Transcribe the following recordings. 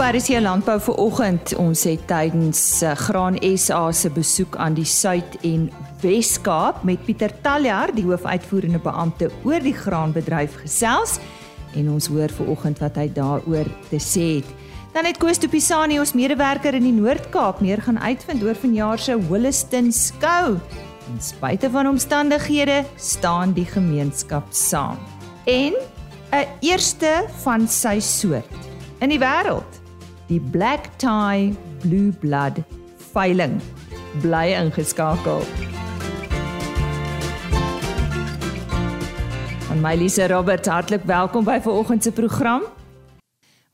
RC Landbou vir oggend, ons het tydens uh, Graan SA se besoek aan die Suid en Wes-Kaap met Pieter Taljaard, die hoofuitvoerende beampte oor die graanbedryf gesels en ons hoor ver oggend wat hy daaroor te sê het. Dan het Koos Tupisani ons medewerker in die Noord-Kaap meer gaan uitvind oor vanjaar se Holliston skou. En spite van omstandighede staan die gemeenskap saam. En 'n eerste van sy soort in die wêreld, die Black Tie Blue Blood veiling. Bly ingeskakel. En my Lise Robert, hartlik welkom by vanoggend se program.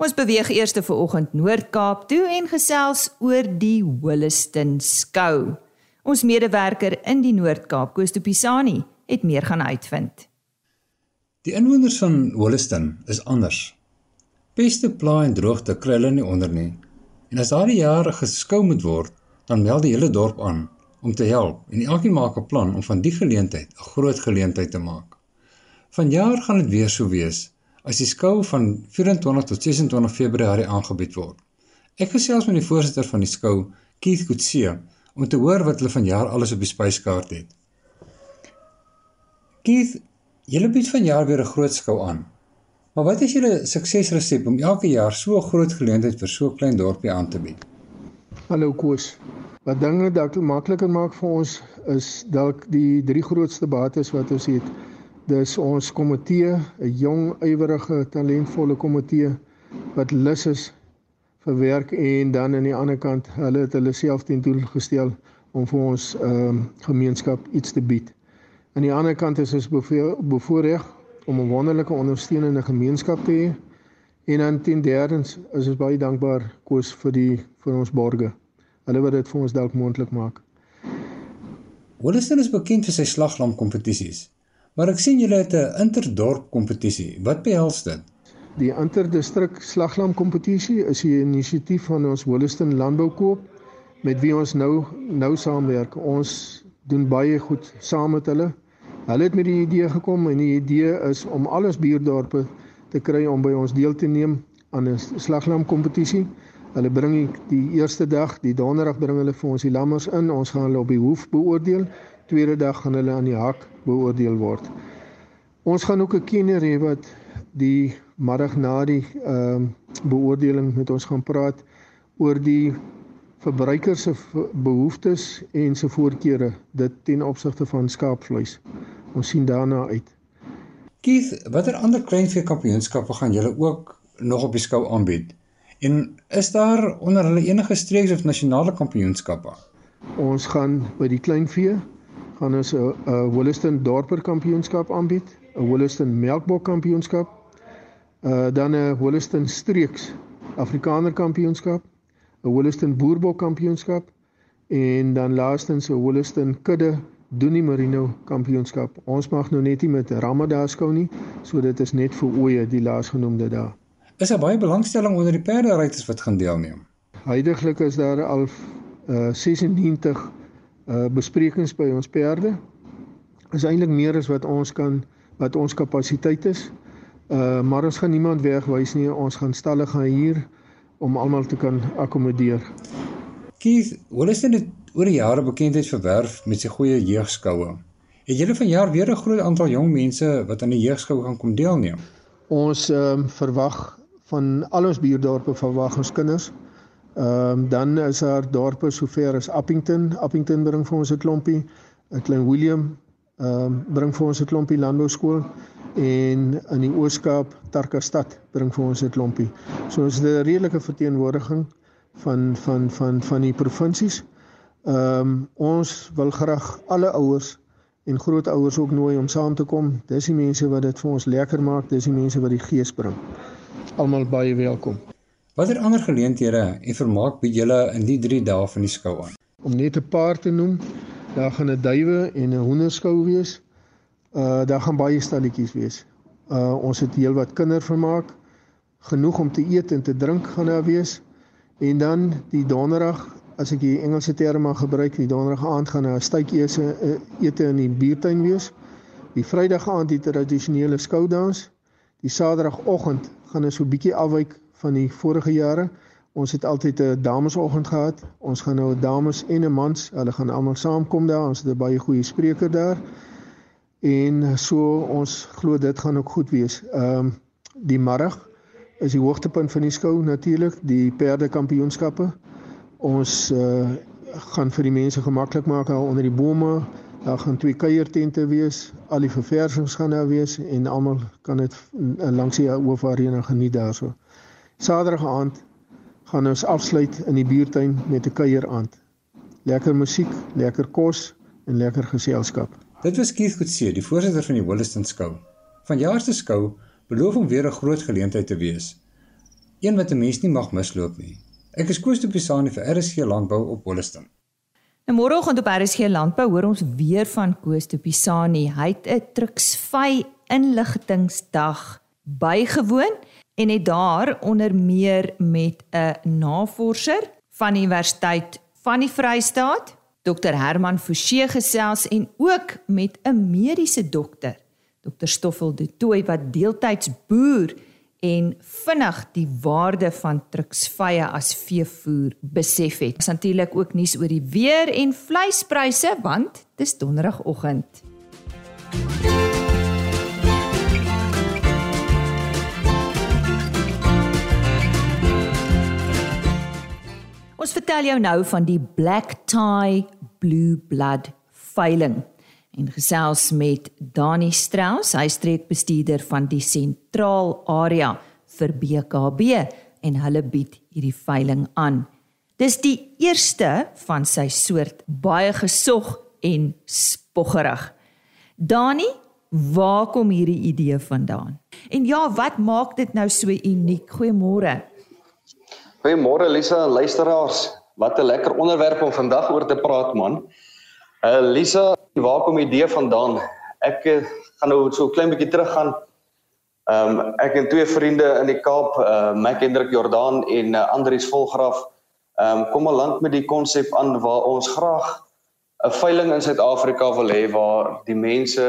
Ons beweeg eers te vanoggend Noord-Kaap toe en gesels oor die Holliston skou. Ons medewerker in die Noord-Kaap, Koos de Pisani, het meer gaan uitvind. Die inwoners van Holliston is anders. Peste, pla en droogte kry hulle nie onder nie. En as daardie jare geskou moet word, dan meld die hele dorp aan om te help en elkeen maak 'n plan om van die geleentheid 'n groot geleentheid te maak. Vanjaar gaan dit weer so wees as die skou van 24 tot 26 Februarie aangebied word. Ek gesels met die voorsitter van die skou, Keith Kutsie, om te hoor wat hulle vanjaar alles op die spyskaart het. Keith, Julle bied vanjaar weer 'n groot skou aan. Maar wat is julle suksesresep om elke jaar so 'n groot geleentheid vir so 'n klein dorpie aan te bied? Hallo Koos. Wat dinge dalk makliker maak vir ons is dalk die drie grootste bates wat ons het. Dis ons komitee, 'n jong, ywerige, talentvolle komitee wat lus is vir werk en dan aan die ander kant, hulle het hulle self teen doel gestel om vir ons ehm um, gemeenskap iets te bied. Aan die ander kant is ons bevoorreg om 'n wonderlike ondersteunende gemeenskap te hê. En dan ten derdens is ons baie dankbaar koes vir die vir ons borgers. Hulle wat dit vir ons dalk moontlik maak. Holliston is bekend vir sy slaglam kompetisies. Maar ek sien julle het 'n interdorp kompetisie. Wat behels dit? Die interdistrik slaglam kompetisie is 'n inisiatief van ons Holliston Landboukoop met wie ons nou nou saamwerk. Ons doen baie goed saam met hulle. Hulle het met die idee gekom en die idee is om al ons buurdorpe te kry om by ons deel te neem aan 'n slaglam kompetisie. Hulle bring die eerste dag, die donderdag bring hulle vir ons die lammers in. Ons gaan hulle op die hoef beoordeel. Tweede dag gaan hulle aan die hak beoordeel word. Ons gaan ook 'n kenner hê wat die middag na die ehm uh, beoordeling met ons gaan praat oor die verbruikers se behoeftes en se voorkeure dit ten opsigte van skaapvleis. Ons sien daarna uit. Keith, watter ander kleinvee kampioenskappe gaan julle ook nog op die skou aanbied? En is daar onder hulle enige streeks of nasionale kampioenskappe? Ons gaan by die kleinvee gaan ons 'n Holliston Dorper kampioenskap aanbied, 'n Holliston Melkbok kampioenskap, uh dan 'n Holliston Streeks Afrikaner kampioenskap, 'n Holliston Boerbok kampioenskap en dan laastens 'n Holliston Kudde Doenie Marino Kampioenskap. Ons mag nou net nie met Ramadan skou nie, so dit is net vir oeye die laasgenoemde dae. Is daar baie belangstelling onder die perderyters wat gaan deelneem? Huidiglik is daar al uh 96 uh besprekings by ons perde. Is eintlik meer as wat ons kan wat ons kapasiteit is. Uh maar ons gaan niemand wegwys nie. Ons gaan stalle gaan huur om almal te kan akkommodeer. Keith, is dit oor die jare bekendheid verwerf met sy goeie jeugskoue. Het julle vanjaar weer 'n groot aantal jong mense wat aan die jeugskou gaan kom deelneem? Ons ehm um, verwag van al ons buurdorpe verwag ons kinders. Ehm um, dan is daar dorpe sover as Appington, Appington bring vir ons 'n klompie, 'n klein William ehm um, bring vir ons 'n klompie landbou skool en in die Ooskaap Tarkastad bring vir ons 'n klompie. So ons het 'n redelike verteenwoordiging van van van van die provinsies. Ehm um, ons wil graag alle ouers en grootouers ook nooi om saam te kom. Dis die mense wat dit vir ons lekker maak, dis die mense wat die gees bring. Almal baie welkom. Watter ander geleenthede en vermaak bied julle in die 3 dae van die skou aan? Om net 'n paar te noem, daar gaan 'n duwe en 'n hoenderskou wees. Uh daar gaan baie stalletjies wees. Uh ons het heelwat kindervermaak, genoeg om te eet en te drink gaan daar wees. En dan die donderdag as ek die Engelse term mag gebruik, die donderdag aand gaan 'n stytjie eh, ete in die buurtuin wees. Die Vrydag aand die tradisionele skoudans. Die Saterdagoggend gaan ons so 'n bietjie afwyk van die vorige jare. Ons het altyd 'n damesoggend gehad. Ons gaan nou dames en 'n mans, hulle gaan almal saamkom daar. Ons het 'n baie goeie spreker daar. En so ons glo dit gaan ook goed wees. Ehm um, die middag is die hoogtepunt van die skou natuurlik, die perdekampioenskappe. Ons uh, gaan vir die mense gemaklik maak daar onder die bome. Daar gaan twee kuiertente wees. Al die verversings gaan daar wees en almal kan dit langs die hoofarena geniet daarso. Saterdag aand gaan ons afsluit in die buurtuin met 'n kuieraand. Lekker musiek, lekker kos en lekker geselskap. Dit was Keith Kutse, die voorsitter van die Wollaston skou. Vanjaar se skou beloof om weer 'n groot geleentheid te wees. Een wat 'n mens nie mag misloop nie. Ek is Koos de Pisani vir RSG Landbou op Wollaston. Nou môreoggend op RSG Landbou hoor ons weer van Koos de Pisani. Hy het 'n Truxvy inligtingsdag bygewoon en het daar onder meer met 'n navorser van die Universiteit van die Vrystaat, Dr Herman Forsie gesels en ook met 'n mediese dokter, Dr Stoffel De Tooy wat deeltyds boer en vinnig die waarde van truksvye as veevoer besef het. Ons natuurlik ook nuus oor die weer en vleispryse want dis donderdagoggend. Ons vertel jou nou van die Black Tie Blue Blood veiling en gesels met Dani Strauss, hy streekbestuurder van die sentraal area vir BKB en hulle bied hierdie veiling aan. Dis die eerste van sy soort, baie gesog en spoggerig. Dani, waar kom hierdie idee vandaan? En ja, wat maak dit nou so uniek? Goeiemôre. Goeiemôre Lisa luisteraars. Wat 'n lekker onderwerp om vandag oor te praat man. Uh Lisa, waar kom die idee vandaan? Ek uh, gaan nou so 'n klein bietjie teruggaan. Ehm um, ek en twee vriende in die Kaap, uh Mac Hendrik Jordaan en uh, Andrius Volgraaf, ehm um, kom al lank met die konsep aan waar ons graag 'n veiling in Suid-Afrika wil hê waar die mense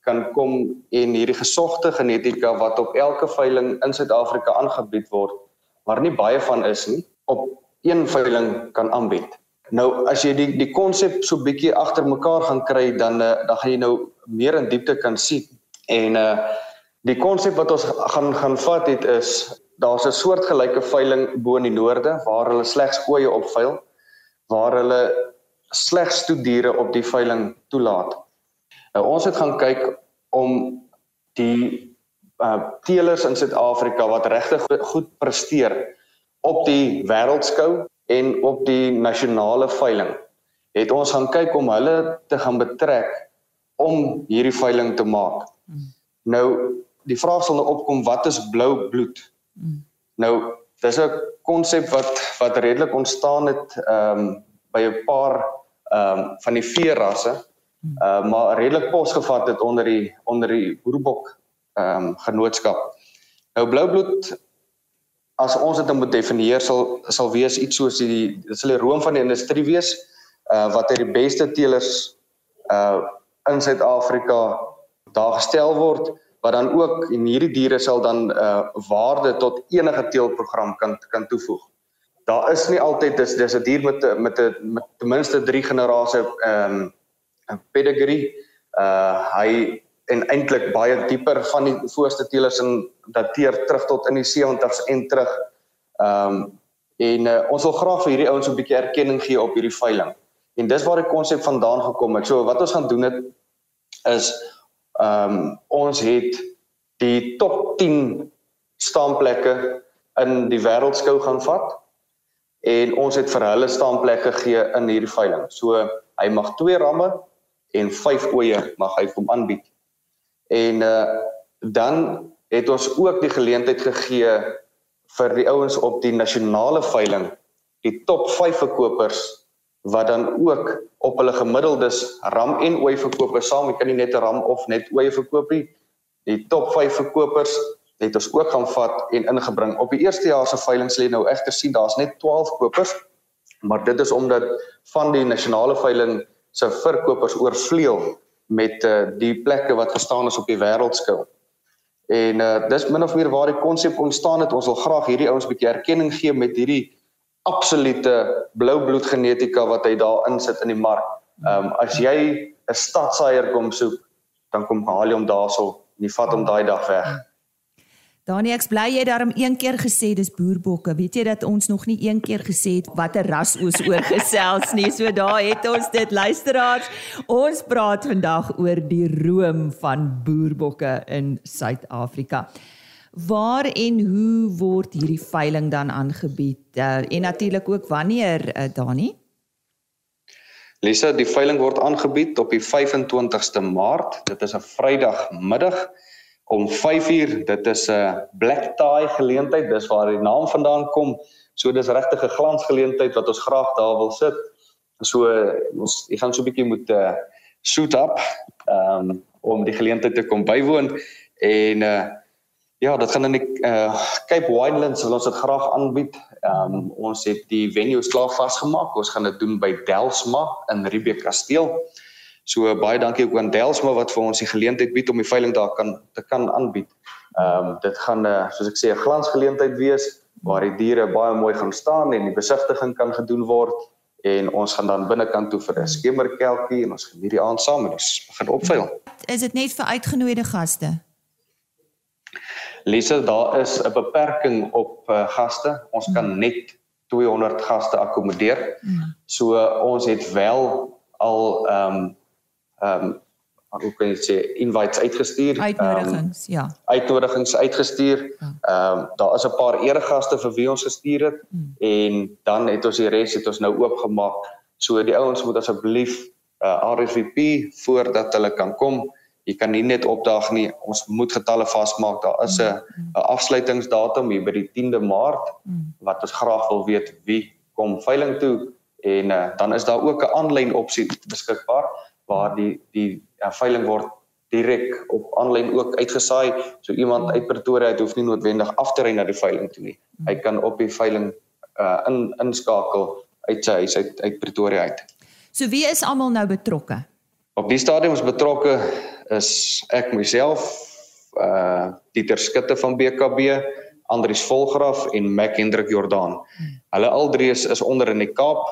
kan kom en hierdie gesogte genetika wat op elke veiling in Suid-Afrika aangebied word, maar nie baie van is nie, op een veiling kan aanbied. Nou as jy die die konsep so bietjie agter mekaar gaan kry dan uh, dan gaan jy nou meer in diepte kan sien. En uh die konsep wat ons gaan gaan vat het is daar's 'n soortgelyke veiling bo in die noorde waar hulle slegs koeie opveil waar hulle slegs toediere op die veiling toelaat. Nou ons het gaan kyk om die uh teelers in Suid-Afrika wat regtig goed presteer op die wêreldskou en op die nasionale veiling het ons gaan kyk om hulle te gaan betrek om hierdie veiling te maak. Mm. Nou die vraag sal nou opkom wat is blou bloed? Mm. Nou dis 'n konsep wat wat redelik ontstaan het ehm um, by 'n paar ehm um, van die veerasse mm. uh, maar redelik posgevat het onder die onder die boerbok ehm um, genootskap. Nou blou bloed as ons dit moet definieer sal sal wees iets soos die dit sal die room van die industrie wees uh wat uit die beste teelers uh in Suid-Afrika daar gestel word wat dan ook en hierdie diere sal dan uh waarde tot enige teelprogram kan kan toevoeg. Daar is nie altyd dis dis 'n dier met met 'n ten minste 3 generasie ehm um, pedigree. Uh hy en eintlik baie dieper van die voorste teelers in dateer terug tot in die 70s en terug. Ehm um, en uh, ons wil graag vir hierdie ouens 'n bietjie erkenning gee op hierdie veiling. En dis waar die konsep vandaan gekom het. So wat ons gaan doen het is ehm um, ons het die top 10 staanplekke in die wêreldskou gaan vat en ons het vir hulle staanplekke gegee in hierdie veiling. So hy mag 2 ramme en 5 oeye mag hy kom aanbied. En uh dan het ons ook die geleentheid gegee vir die ouens op die nasionale veiling, die top 5 verkopers wat dan ook op hulle gemiddeldes ram en ooi verkopers saam, jy kan nie net ram of net ooi verkoop nie. Die top 5 verkopers het ons ook gaan vat en ingebring. Op die eerste jaar se veiling sê nou egter sien daar's net 12 kopers, maar dit is omdat van die nasionale veiling se verkopers oorvleuel met uh, die plekke wat gestaan is op die wêreldskou. En uh dis min of meer waar die konsep ontstaan het. Ons wil graag hierdie ouens 'n bietjie erkenning gee met hierdie absolute bloubloed genetika wat hy daar insit in die mark. Ehm um, as jy 'n stadsaier kom soek, dan kom haal jy hom daarso en jy vat hom daai dag weg. Danie, ek bly jy daarom een keer gesê dis boerbokke. Weet jy dat ons nog nie een keer gesê het watter ras ons oorgesels nie. So daar het ons dit luisteraars. Ons praat vandag oor die room van boerbokke in Suid-Afrika. Waar en hoe word hierdie veiling dan aangebied? Uh, en natuurlik ook wanneer, uh, Danie? Lisa, die veiling word aangebied op die 25ste Maart. Dit is 'n Vrydagmiddag om 5uur. Dit is 'n black tie geleentheid. Dis waar die naam vandaan kom. So dis regtig 'n glansgeleentheid wat ons graag daar wil sit. So ons ek gaan so 'n bietjie moet uh suit up um om die geleentheid te kom bywoon en uh ja, dit gaan in die uh Cape Winelands wil ons dit graag aanbied. Um ons het die venues klaar vasgemaak. Ons gaan dit doen by Delsma in Riebeeck Kasteel. So baie dankie ook aan Delsma wat vir ons die geleentheid bied om die veiling daar kan te kan aanbied. Ehm um, dit gaan uh, soos ek sê 'n glansgeleentheid wees waar die diere baie mooi gaan staan en die besigtiging kan gedoen word en ons gaan dan binnekant toe vir 'n skemerkelkie en ons gaan hierdie aand saam en ons begin opveil. Is dit net vir uitgenooide gaste? Lisa, daar is 'n beperking op uh, gaste. Ons kan hmm. net 200 gaste akkommodeer. Hmm. So uh, ons het wel al ehm um, ehm um, hoe kan jy sê invites uitgestuur uitnodigings um, ja. uitnodigings uitgestuur ja. ehm um, daar is 'n paar eregaste vir wie ons gestuur het. Hmm. en dan het ons die res het ons nou oopgemaak. So die ouens moet asseblief uh, RSVP voordat hulle kan kom. Jy kan nie net opdaag nie. Ons moet getalle vasmaak. Daar is 'n hmm. afsluitingsdatum hier by die 10de Maart hmm. wat ons graag wil weet wie kom veiling toe. En uh, dan is daar ook 'n aanlyn opsie beskikbaar waar die die ja, veiling word direk op aanlyn ook uitgesaai. So iemand uit Pretoria het hoef nie noodwendig af te ry na die veiling toe nie. Hy kan op die veiling uh in inskakel uit sy huis uit uit Pretoria uit. So wie is almal nou betrokke? Op die stadium is betrokke is ek myself uh Dieter Skutte van BKB, Andries Volgraf en Mac Hendrik Jordaan. Hulle al drie is, is onder in die Kaap.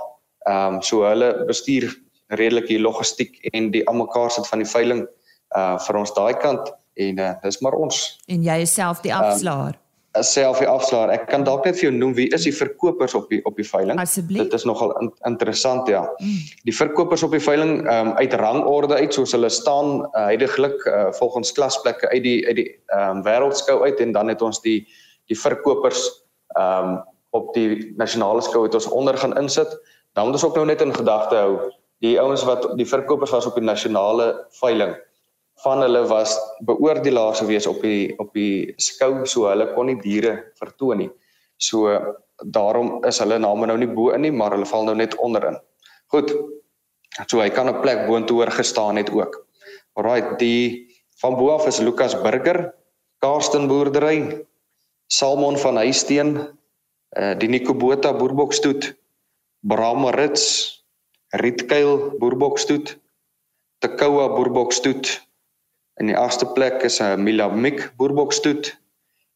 Ehm um, so hulle bestuur redelik die logistiek en die almekaar sit van die veiling uh vir ons daai kant en uh, dis maar ons. En jy is self die afslaer. Um, self die afslaer. Ek kan dalk net vir jou noem wie is die verkopers op die op die veiling. Asseblief. Dit is nogal in, interessant ja. Mm. Die verkopers op die veiling um uit rangorde uit soos hulle staan uh, heidaglik uh, volgens klasplekke uit die uit die um wêreldskou uit en dan het ons die die verkopers um op die nasionale skou het ons onder gaan insit. Dan moet ons ook nou net in gedagte hou die ouens wat die verkopers was op die nasionale veiling van hulle was beoordelaars gewees op die op die skou so hulle kon nie diere vertoon nie. So daarom is hulle name nou nie bo in nie, maar hulle val nou net onderin. Goed. So hy kan 'n plek boontoe hoor gestaan het ook. Alraai, die van bo af is Lukas Burger, Karsten boerdery, Salmon van Huisteen, uh die Nikobota boerbokstoet, Brahma Rits, Rietkuil boerbokstoet, Tekoua boerbokstoet. In die agste plek is 'n Milamik boerbokstoet,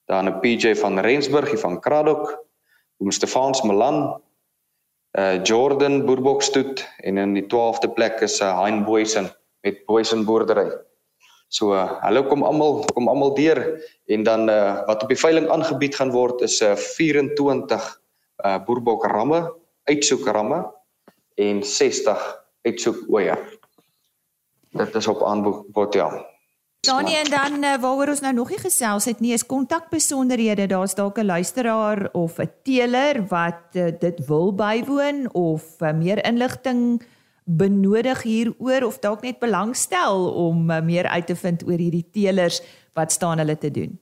dan 'n PJ van Rensburg hier van Kraddock, Oom Stefans Milan, uh, Jordan boerbokstoet en in die 12de plek is 'n uh, Hein Boysen met Boysen boerdery. So uh, hulle kom almal kom almal deur en dan uh, wat op die veiling aangebied gaan word is 'n uh, 24 uh, boerbok ramme, uitsoek ramme en 60 uitsoek oeye. Dit is op aanbod ja. Danie en dan uh, waaroor ons nou nog nie gesels het nie is kontakbesonderhede. Daar's dalk 'n luisteraar of 'n teeler wat uh, dit wil bywoon of uh, meer inligting benodig hieroor of dalk net belangstel om meer uit te vind oor hierdie teelers wat staan hulle te doen.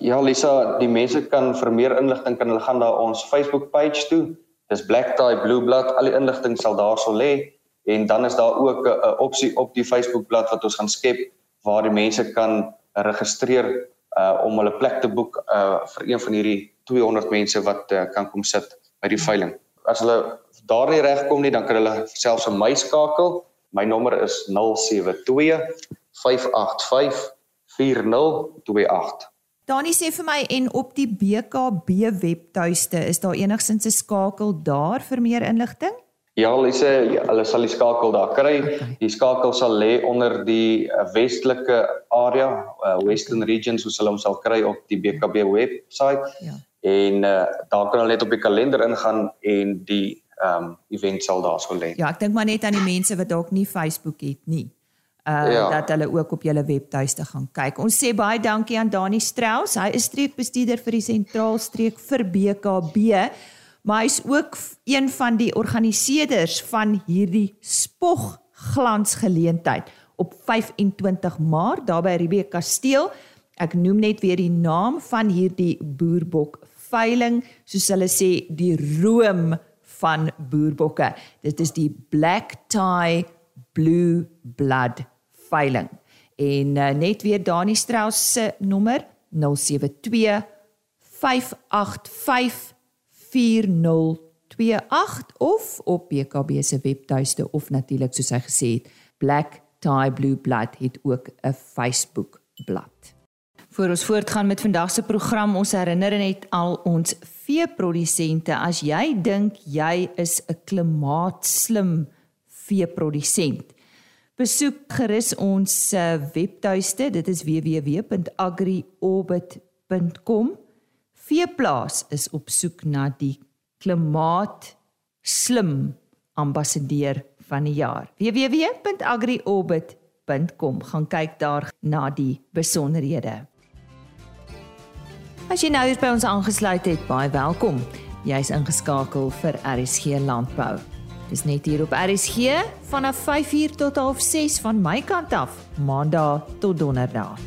Ja Lisa, die mense kan vir meer inligting kan hulle gaan na ons Facebook page toe dis black tie blue blood al die inligting sal daarso lê en dan is daar ook 'n opsie op die Facebook bladsy wat ons gaan skep waar die mense kan registreer uh om hulle plek te boek uh vir een van hierdie 200 mense wat uh, kan kom sit by die veiling. As hulle daar nie regkom nie, dan kan hulle selfs 'n my skakel. My nommer is 072 585 4028. Dani sê vir my en op die BKB webtuiste is daar enigsins 'n skakel daar vir meer inligting? Ja, hulle sê hulle sal die skakel daar kry. Okay. Die skakel sal lê onder die uh, westelike area, uh, Western okay. Region soos hulle hom sal kry op die BKB webwerf. Ja. En uh, daar kan hulle net op die kalender ingaan en die ehm um, event sal daar sou lê. Ja, ek dink maar net aan die mense wat dalk nie Facebook het nie uh ja. dat hulle ook op julle webtuiste gaan kyk. Ons sê baie dankie aan Dani Strauss. Hy is streekbestuurder vir die sentraalstreek vir BKB, maar hy's ook een van die organiseerders van hierdie spog glansgeleentheid op 25 Maart daar by Riebeek Kasteel. Ek noem net weer die naam van hierdie boerbok veiling, soos hulle sê, die room van boerbokke. Dit is die Black Tie Blue Blood veiling. En uh, net weer Dani Strauss se nommer 072 585 4028 of op BKB se webtuiste of natuurlik soos hy gesê het Black Tie Blue Blood het ook 'n Facebook bladsy. Voor ons voortgaan met vandag se program, ons herinner net al ons veeprodusente as jy dink jy is 'n klimaatslim veeprodusent Besoek gerus ons uh, webtuiste. Dit is www.agriorbit.com. Veeplaas is op soek na die klimaat slim ambassadeur van die jaar. www.agriorbit.com. Gaan kyk daar na die besonderhede. As jy nou hier by ons aangesluit het, baie welkom. Jy's ingeskakel vir RSG Landbou. Dis net hier op RSG vanaf 5uur tot 6:30 van my kant af, Maandag tot Donderdag.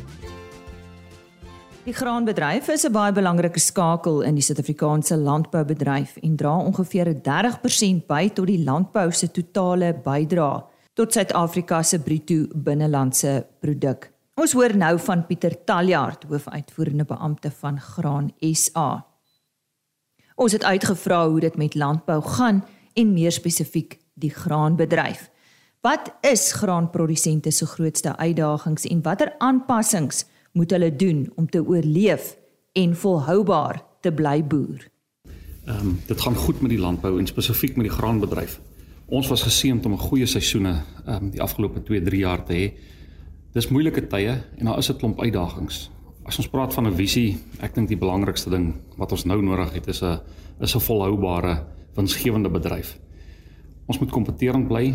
Die graanbedryf is 'n baie belangrike skakel in die Suid-Afrikaanse landboubedryf en dra ongeveer 30% by tot die landbou se totale bydrae tot Suid-Afrika se bruto binnelandse produk. Ons hoor nou van Pieter Taljaard, hoofuitvoerende beampte van Graan SA. Ons het uitgevra hoe dit met landbou gaan en meer spesifiek die graanbedryf. Wat is graanprodusente se grootste uitdagings en watter aanpassings moet hulle doen om te oorleef en volhoubaar te bly boer? Ehm um, dit gaan goed met die landbou en spesifiek met die graanbedryf. Ons was geseënd om 'n goeie seisoene ehm um, die afgelope 2-3 jaar te hê. Dis moeilike tye en daar is 'n klomp uitdagings. As ons praat van 'n visie, ek dink die belangrikste ding wat ons nou nodig het is 'n is 'n volhoubare winsgewende bedryf. Ons moet kompeterend bly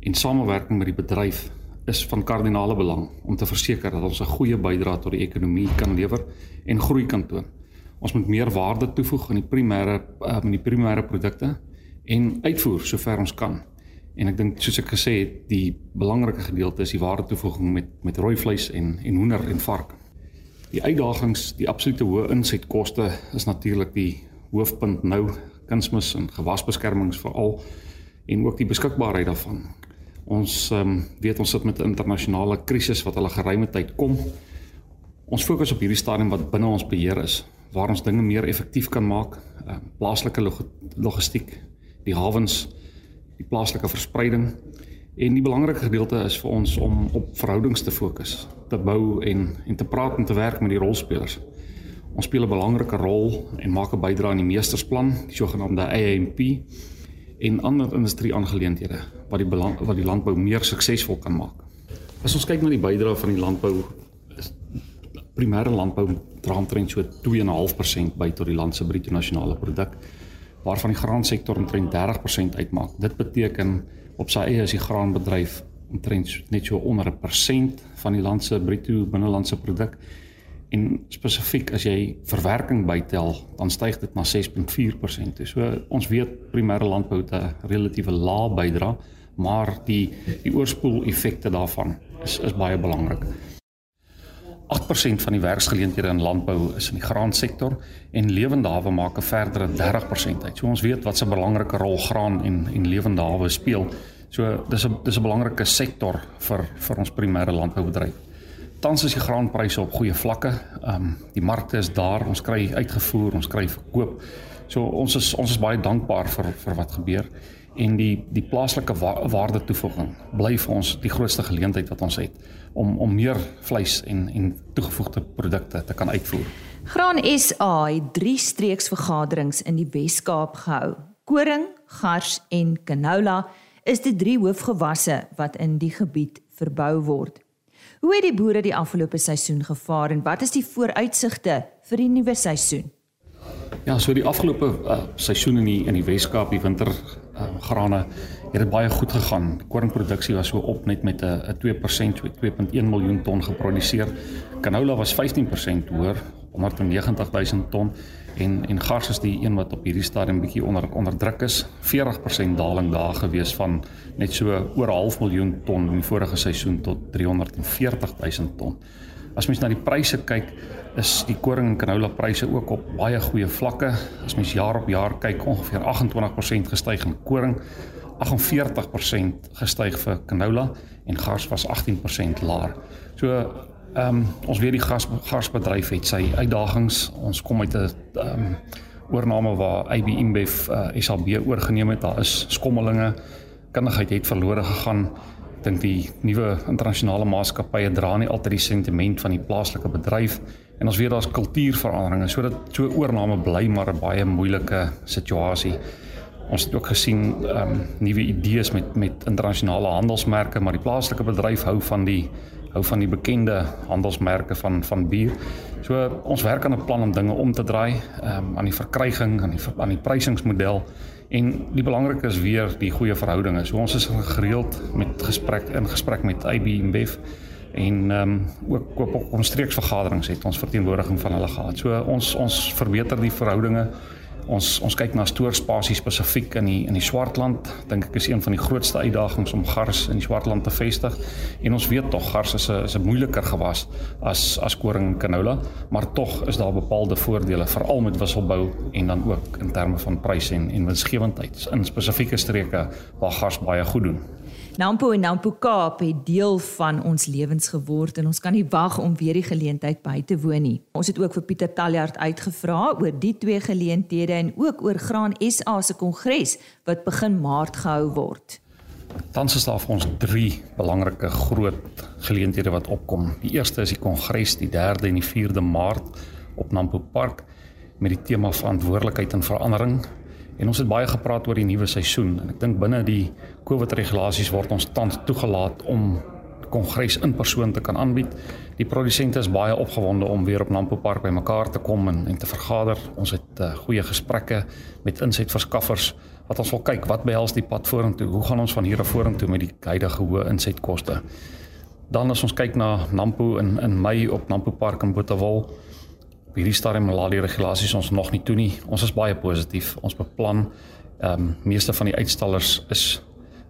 en samewerking met die bedryf is van kardinale belang om te verseker dat ons 'n goeie bydrae tot die ekonomie kan lewer en groei kan toon. Ons moet meer waarde toevoeg aan die primêre uh, in die primêre produkte en uitvoer sover ons kan. En ek dink soos ek gesê het, die belangrike gedeelte is die waarde toevoeging met met rooi vleis en en hoender en vark. Die uitdagings, die absolute hoë insetkoste is natuurlik die hoofpunt nou kunsmis en gewasbeskermings veral en ook die beskikbaarheid daarvan. Ons ehm um, weet ons sit met 'n internasionale krisis wat al 'n geruime tyd kom. Ons fokus op hierdie stadium wat binne ons beheer is, waar ons dinge meer effektief kan maak, uh, plaaslike log logistiek, die hawens, die plaaslike verspreiding en die belangrike gedeelte is vir ons om op verhoudings te fokus, te bou en en te praat en te werk met die rolspelers. Ons speel 'n belangrike rol en maak 'n bydrae aan die meestersplan, die sogenaamde AAMP en ander industrie-aangeleenthede wat die belang, wat die landbou meer suksesvol kan maak. As ons kyk na die bydrae van die landbou is primêre landbou dra omtrent so 2.5% by tot die land se bruto nasionale produk waarvan die graansektor omtrent 30% uitmaak. Dit beteken op sy eie is die graanbedryf omtrent net so onder 'n persent van die land se bruto binnelandse produk en spesifiek as jy verwerking bytel, dan styg dit na 6.4%. So ons weet primêre landbou het 'n relatiewe lae bydra, maar die die oorspoel effekte daarvan is is baie belangrik. 8% van die werksgeleenthede in landbou is in die graansektor en lewende hawe maak 'n verdere 30% uit. So ons weet wat 'n belangrike rol graan en en lewende hawe speel. So dis 'n dis 'n belangrike sektor vir vir ons primêre landboubedryf tans is die graanpryse op goeie vlakke. Ehm um, die markte is daar, ons kry uitgevoer, ons kry verkoop. So ons is ons is baie dankbaar vir vir wat gebeur en die die plaaslike wa waarde toevoeging bly vir ons die grootste geleentheid wat ons het om om meer vleis en en toegevoegde produkte te kan uitvoer. Graan SA het drie streeksvergaderings in die Wes-Kaap gehou. Koring, gars en canola is die drie hoofgewasse wat in die gebied verbou word. Hoe het die boere die afgelope seisoen gevaar en wat is die vooruitsigte vir die nuwe seisoen? Ja, so die afgelope uh, seisoen in die in die Wes-Kaap, die winter uh, grane, het dit baie goed gegaan. Koringproduksie was so op net met 'n 2%, so 2.1 miljoen ton geproduseer. Canola was 15% hoër, 190 000 ton en en gars is die een wat op hierdie stadium bietjie onder onder druk is. 40% daling daar gewees van net so oor 'n half miljoen ton in die vorige seisoen tot 340 000 ton. As mens na die pryse kyk, is die koring en canola pryse ook op baie goeie vlakke. As mens jaar op jaar kyk, ongeveer 28% gestyg in koring, 48% gestyg vir canola en gars was 18% laer. So Ehm um, ons weet die gas gasbedryf het sy uitdagings. Ons kom uit 'n ehm um, oorname waar AB InBev uh, eh, SAB oorgeneem het. Daar is skommelinge. Kundigheid het verlore gegaan. Ek dink die nuwe internasionale maatskappye dra nie altyd die sentiment van die plaaslike bedryf en ons weet daar's kultuurveranderinge. So dat so oorname bly maar 'n baie moeilike situasie. Ons het ook gesien ehm um, nuwe idees met met internasionale handelsmerke, maar die plaaslike bedryf hou van die hou van die bekende handelsmerke van van bier. So ons werk aan 'n plan om dinge om te draai, um, aan die verkryging, aan die aan die prysingsmodel en die belangrike is weer die goeie verhoudinge. So ons is gereeld met gesprek in gesprek met IB InBev en ehm um, ook ook op ons streeksvergaderings het ons verteenwoordiging van hulle gehad. So ons ons verbeter die verhoudinge Ons ons kyk na stoorspasie spesifiek in die in die Swartland. Dink ek is een van die grootste uitdagings om gars in die Swartland te vestig. En ons weet tog gars is 'n is 'n moeiliker gewas as as koring en canola, maar tog is daar bepaalde voordele veral met wisselbou en dan ook in terme van pryse en en winsgewendheid in spesifieke streke waar gars baie goed doen. Nampo en Nampo Kaap het deel van ons lewens geword en ons kan nie wag om weer die geleentheid by te woon nie. Ons het ook vir Pieter Taljaard uitgevra oor die twee geleenthede en ook oor Graan SA se kongres wat begin Maart gehou word. Tans is daar vir ons 3 belangrike groot geleenthede wat opkom. Die eerste is die kongres die 3de en die 4de Maart op Nampo Park met die tema verantwoordelikheid en verandering En ons het baie gepraat oor die nuwe seisoen en ek dink binne die COVID regulasies word ons tans toegelaat om kongres in persoon te kan aanbied. Die produsente is baie opgewonde om weer op Nampo Park bymekaar te kom en en te vergader. Ons het uh, goeie gesprekke met insetverskaffers wat ons wil kyk wat behels die pad vorentoe. Hoe gaan ons van hier af vorentoe met die huidige hoë insetkoste? Dan as ons kyk na Nampo in in Mei op Nampo Park in Botawil hierdie stadium laat die regulasies ons nog nie toe nie. Ons is baie positief. Ons beplan ehm um, meeste van die uitstallers is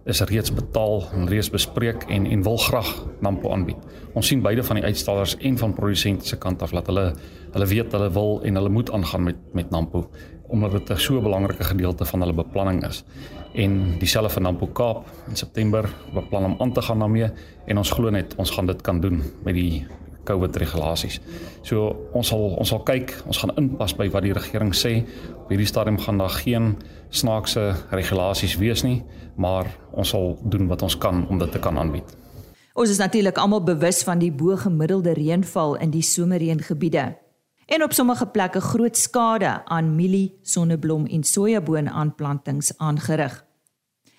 is reeds betaal en reeds bespreek en en wil graag Nampo aanbied. Ons sien beide van die uitstallers en van produsente se kant af dat hulle hulle weet hulle wil en hulle moet aangaan met met Nampo omdat dit 'n so belangrike gedeelte van hulle beplanning is. En dieselfde vir Nampo Kaap in September beplan om aan te gaan daarmee en ons glo net ons gaan dit kan doen met die COVID regulasies. So ons sal ons sal kyk, ons gaan inpas by wat die regering sê. Op hierdie stadium gaan daar geen snaakse regulasies wees nie, maar ons sal doen wat ons kan om dit te kan aanbied. Ons is natuurlik almal bewus van die bo gemiddelde reënval in die somerreëngebiede. En op sommige plekke groot skade aan mielie, sonneblom en sojaboon aanplantings aangerig.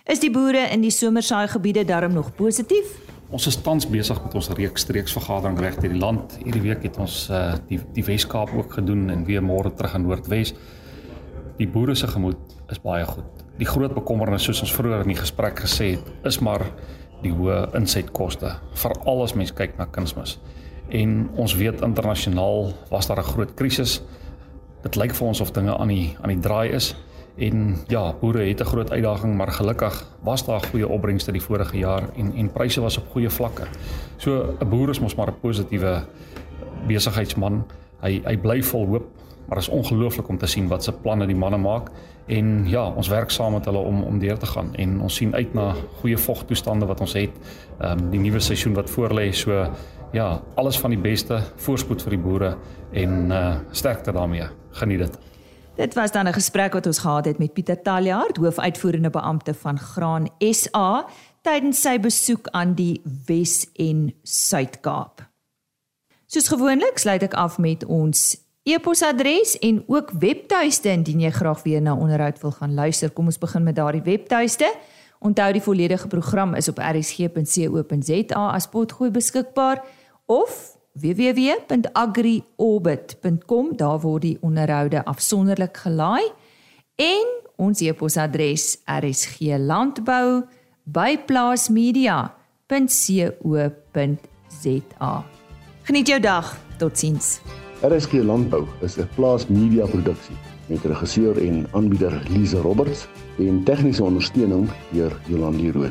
Is die boere in die somersaai gebiede darm nog positief? Ons is tans besig met ons reeks streeksvergadering reg deur die land. Hierdie week het ons uh die die Wes-Kaap ook gedoen en weer môre terug in Noordwes. Die boere se gemoed is baie goed. Die groot bekommernis soos ons vroeër in die gesprek gesê het, is maar die hoë insetkoste, veral as mens kyk na kunsmis. En ons weet internasionaal was daar 'n groot krisis. Dit lyk vir ons of dinge aan die aan die draai is. En ja, boere het 'n groot uitdaging, maar gelukkig was daar goeie opbrengste die vorige jaar en en pryse was op goeie vlakke. So 'n boer is mos maar 'n positiewe besigheidsman. Hy hy bly vol hoop, maar is ongelooflik om te sien wat se planne die manne maak en ja, ons werk saam met hulle om om deur te gaan en ons sien uit na goeie vogtoestande wat ons het. Ehm um, die nuwe seisoen wat voorlê, so ja, alles van die beste, voorspoed vir die boere en uh sterkte daarmee. Geniet dit. Dit was dan 'n gesprek wat ons gehad het met Pieter Taljaard, hoofuitvoerende beampte van Graan SA, tydens sy besoek aan die Wes en Suid-Kaap. Soos gewoonlik sluit ek af met ons e-posadres en ook webtuiste indien jy graag weer na onderhoud wil gaan luister. Kom ons begin met daardie webtuiste. Onthou die volledige program is op rsg.co.za as potgooi beskikbaar of www.agriorbit.com daar word die onderhoude afsonderlik gelaai en ons e-posadres rsglandbou@plaasmedia.co.za. Geniet jou dag. Totsiens. RSG Landbou is 'n plaasmedia produksie met regisseur en aanbieder Lize Roberts en tegniese ondersteuning deur Jolande Rooi.